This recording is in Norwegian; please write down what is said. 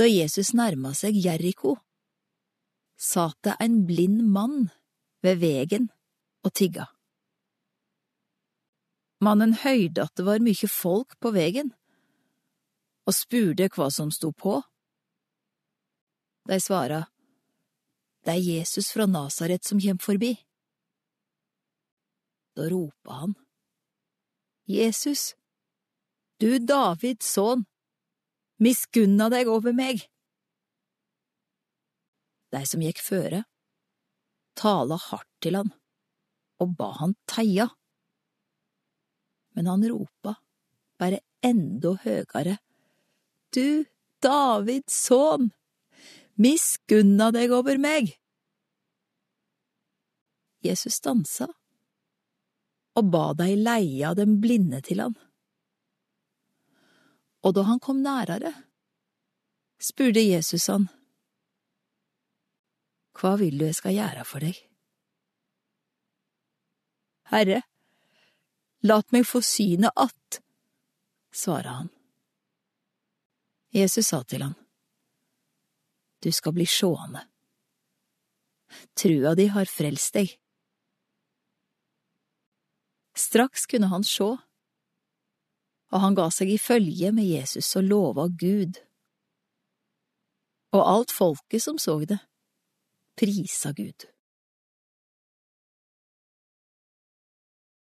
Da Jesus nærma seg Jeriko, satt det en blind mann ved vegen og tigga. Mannen høyde at det var mykje folk på vegen, og spurte hva som sto på. De svara, det er Jesus fra Nasaret som kjem forbi. Da ropa han, Jesus, du Davids sønn, miskunna deg over meg. De som gikk føre, tala hardt til han og ba han teia. Men han ropa bare enda høgare, Du Davids sønn, miskunna deg over meg! Jesus stansa og ba dei leia den blinde til han. Og da han kom nærere, spurte Jesus han, Hva vil du jeg skal gjøre for deg? Herre, lat meg få synet att, svara han. Jesus sa til han, Du skal bli sjående. Trua di har frelst deg. Straks kunne han sjå, og han ga seg i følge med Jesus og lova Gud. Og alt folket som så det, prisa Gud.